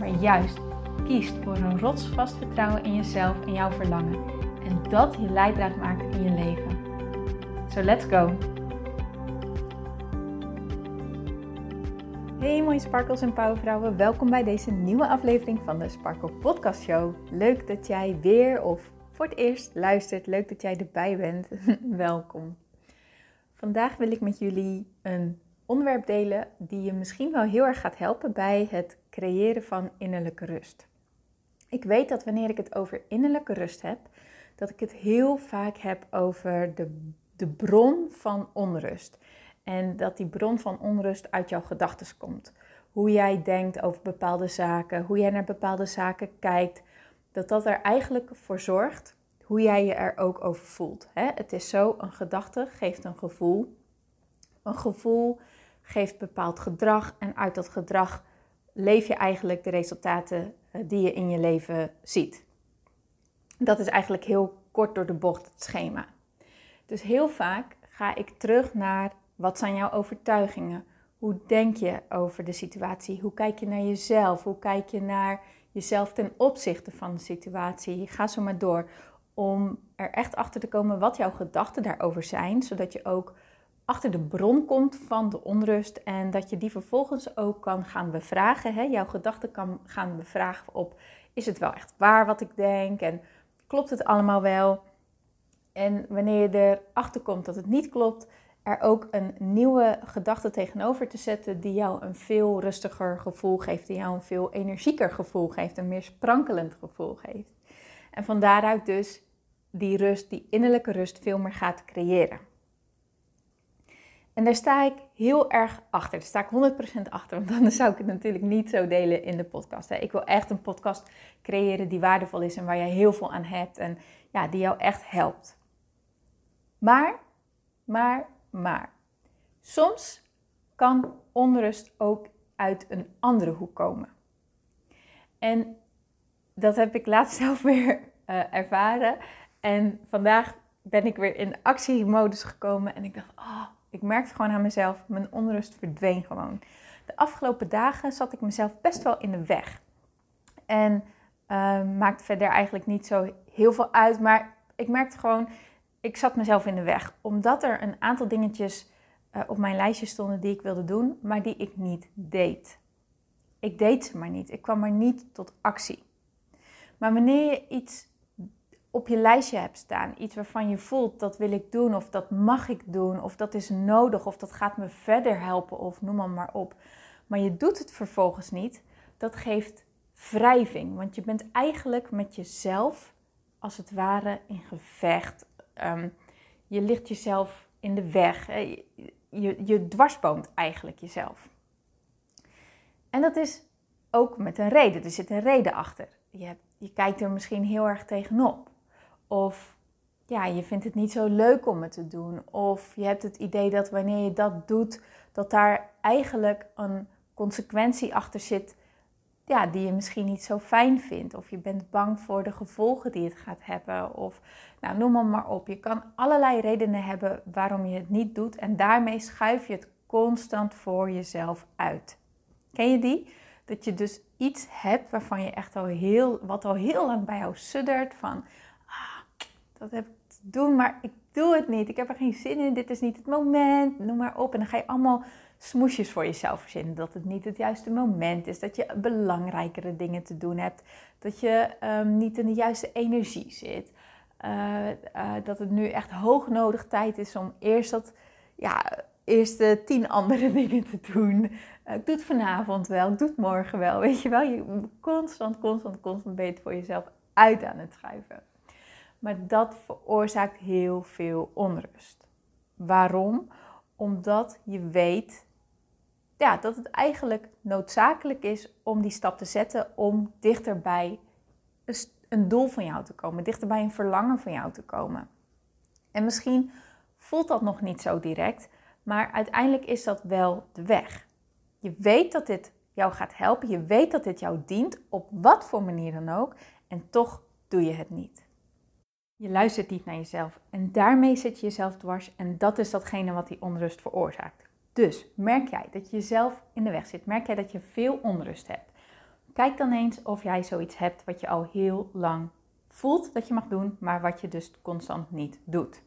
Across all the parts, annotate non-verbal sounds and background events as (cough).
maar juist kiest voor een rotsvast vertrouwen in jezelf en jouw verlangen. En dat je leidraad maakt in je leven. So let's go! Hey mooie sparkles en powervrouwen, welkom bij deze nieuwe aflevering van de Sparkle Podcast Show. Leuk dat jij weer of voor het eerst luistert, leuk dat jij erbij bent. (laughs) welkom. Vandaag wil ik met jullie een onderwerp delen die je misschien wel heel erg gaat helpen bij het creëren van innerlijke rust. Ik weet dat wanneer ik het over innerlijke rust heb, dat ik het heel vaak heb over de, de bron van onrust. En dat die bron van onrust uit jouw gedachten komt. Hoe jij denkt over bepaalde zaken, hoe jij naar bepaalde zaken kijkt. Dat dat er eigenlijk voor zorgt hoe jij je er ook over voelt. Het is zo, een gedachte geeft een gevoel. Een gevoel geeft bepaald gedrag en uit dat gedrag leef je eigenlijk de resultaten eh, die je in je leven ziet. Dat is eigenlijk heel kort door de bocht het schema. Dus heel vaak ga ik terug naar wat zijn jouw overtuigingen? Hoe denk je over de situatie? Hoe kijk je naar jezelf? Hoe kijk je naar jezelf ten opzichte van de situatie? Ga zo maar door om er echt achter te komen wat jouw gedachten daarover zijn, zodat je ook achter de bron komt van de onrust en dat je die vervolgens ook kan gaan bevragen. Hè? Jouw gedachten kan gaan bevragen op, is het wel echt waar wat ik denk en klopt het allemaal wel? En wanneer je erachter komt dat het niet klopt, er ook een nieuwe gedachte tegenover te zetten die jou een veel rustiger gevoel geeft, die jou een veel energieker gevoel geeft, een meer sprankelend gevoel geeft. En van daaruit dus die rust, die innerlijke rust veel meer gaat creëren. En daar sta ik heel erg achter. Daar sta ik 100% achter, want anders zou ik het natuurlijk niet zo delen in de podcast. Ik wil echt een podcast creëren die waardevol is en waar je heel veel aan hebt en ja, die jou echt helpt. Maar, maar, maar. Soms kan onrust ook uit een andere hoek komen. En dat heb ik laatst (laughs) zelf weer uh, ervaren. En vandaag ben ik weer in actiemodus gekomen en ik dacht, oh, ik merkte gewoon aan mezelf, mijn onrust verdween gewoon. De afgelopen dagen zat ik mezelf best wel in de weg. En uh, maakt verder eigenlijk niet zo heel veel uit. Maar ik merkte gewoon, ik zat mezelf in de weg. Omdat er een aantal dingetjes uh, op mijn lijstje stonden die ik wilde doen, maar die ik niet deed. Ik deed ze maar niet. Ik kwam maar niet tot actie. Maar wanneer je iets op je lijstje hebt staan. Iets waarvan je voelt dat wil ik doen of dat mag ik doen of dat is nodig of dat gaat me verder helpen of noem maar, maar op. Maar je doet het vervolgens niet. Dat geeft wrijving, want je bent eigenlijk met jezelf als het ware in gevecht. Ehm, je ligt jezelf in de weg. Je, je, je dwarsboomt eigenlijk jezelf. En dat is ook met een reden. Er zit een reden achter. Je, je kijkt er misschien heel erg tegenop. Of ja, je vindt het niet zo leuk om het te doen. Of je hebt het idee dat wanneer je dat doet, dat daar eigenlijk een consequentie achter zit ja, die je misschien niet zo fijn vindt. Of je bent bang voor de gevolgen die het gaat hebben. Of nou, noem maar, maar op. Je kan allerlei redenen hebben waarom je het niet doet. En daarmee schuif je het constant voor jezelf uit. Ken je die? Dat je dus iets hebt waarvan je echt al heel, wat al heel lang bij jou suddert. Van dat heb ik te doen, maar ik doe het niet. Ik heb er geen zin in, dit is niet het moment, noem maar op. En dan ga je allemaal smoesjes voor jezelf verzinnen. Dat het niet het juiste moment is, dat je belangrijkere dingen te doen hebt, dat je um, niet in de juiste energie zit. Uh, uh, dat het nu echt hoog nodig tijd is om eerst dat, ja, eerst de tien andere (laughs) dingen te doen. Uh, ik doe het vanavond wel, ik doe het morgen wel. Weet je wel, je constant, constant, constant het voor jezelf uit aan het schuiven. Maar dat veroorzaakt heel veel onrust. Waarom? Omdat je weet ja, dat het eigenlijk noodzakelijk is om die stap te zetten om dichterbij een doel van jou te komen, dichterbij een verlangen van jou te komen. En misschien voelt dat nog niet zo direct, maar uiteindelijk is dat wel de weg. Je weet dat dit jou gaat helpen, je weet dat dit jou dient, op wat voor manier dan ook, en toch doe je het niet. Je luistert niet naar jezelf en daarmee zit je jezelf dwars en dat is datgene wat die onrust veroorzaakt. Dus merk jij dat je jezelf in de weg zit, merk jij dat je veel onrust hebt. Kijk dan eens of jij zoiets hebt wat je al heel lang voelt dat je mag doen, maar wat je dus constant niet doet.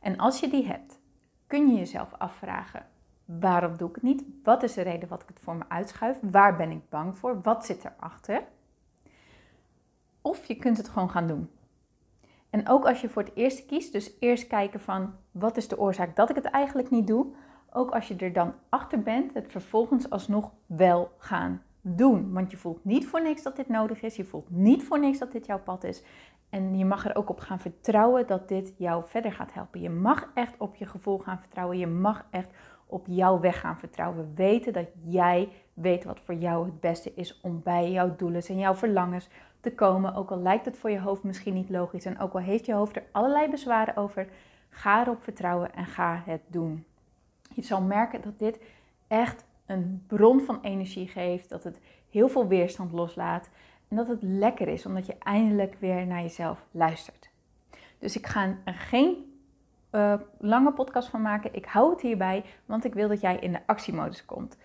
En als je die hebt, kun je jezelf afvragen: waarom doe ik het niet? Wat is de reden wat ik het voor me uitschuif? Waar ben ik bang voor? Wat zit erachter? Of je kunt het gewoon gaan doen. En ook als je voor het eerst kiest, dus eerst kijken van wat is de oorzaak dat ik het eigenlijk niet doe, ook als je er dan achter bent, het vervolgens alsnog wel gaan doen. Want je voelt niet voor niks dat dit nodig is, je voelt niet voor niks dat dit jouw pad is. En je mag er ook op gaan vertrouwen dat dit jou verder gaat helpen. Je mag echt op je gevoel gaan vertrouwen. Je mag echt op jouw weg gaan vertrouwen. Weten dat jij weet wat voor jou het beste is om bij jouw doelen en jouw verlangens te komen. Ook al lijkt het voor je hoofd misschien niet logisch en ook al heeft je hoofd er allerlei bezwaren over, ga erop vertrouwen en ga het doen. Je zal merken dat dit echt een bron van energie geeft, dat het heel veel weerstand loslaat en dat het lekker is omdat je eindelijk weer naar jezelf luistert. Dus ik ga er geen uh, lange podcast van maken. Ik hou het hierbij, want ik wil dat jij in de actiemodus komt.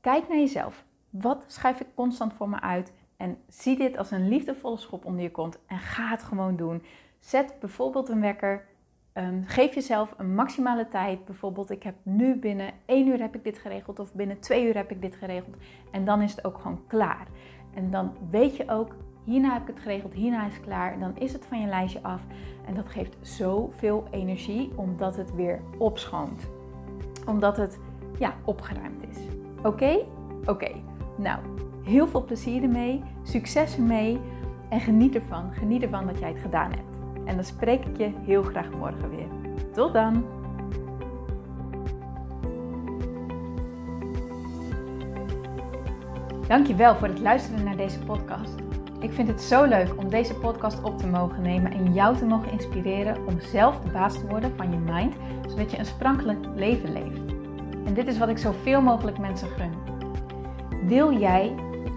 Kijk naar jezelf. Wat schuif ik constant voor me uit? En zie dit als een liefdevolle schop onder je kont en ga het gewoon doen. Zet bijvoorbeeld een wekker. Um, geef jezelf een maximale tijd. Bijvoorbeeld, ik heb nu binnen 1 uur heb ik dit geregeld of binnen 2 uur heb ik dit geregeld. En dan is het ook gewoon klaar. En dan weet je ook, hierna heb ik het geregeld, hierna is het klaar. Dan is het van je lijstje af. En dat geeft zoveel energie omdat het weer opschoont. Omdat het ja, opgeruimd is. Oké? Oké. Nou, heel veel plezier ermee, succes ermee en geniet ervan. Geniet ervan dat jij het gedaan hebt. En dan spreek ik je heel graag morgen weer. Tot dan! Dankjewel voor het luisteren naar deze podcast. Ik vind het zo leuk om deze podcast op te mogen nemen en jou te mogen inspireren om zelf de baas te worden van je mind, zodat je een sprankelijk leven leeft. En dit is wat ik zoveel mogelijk mensen gun. Wil jij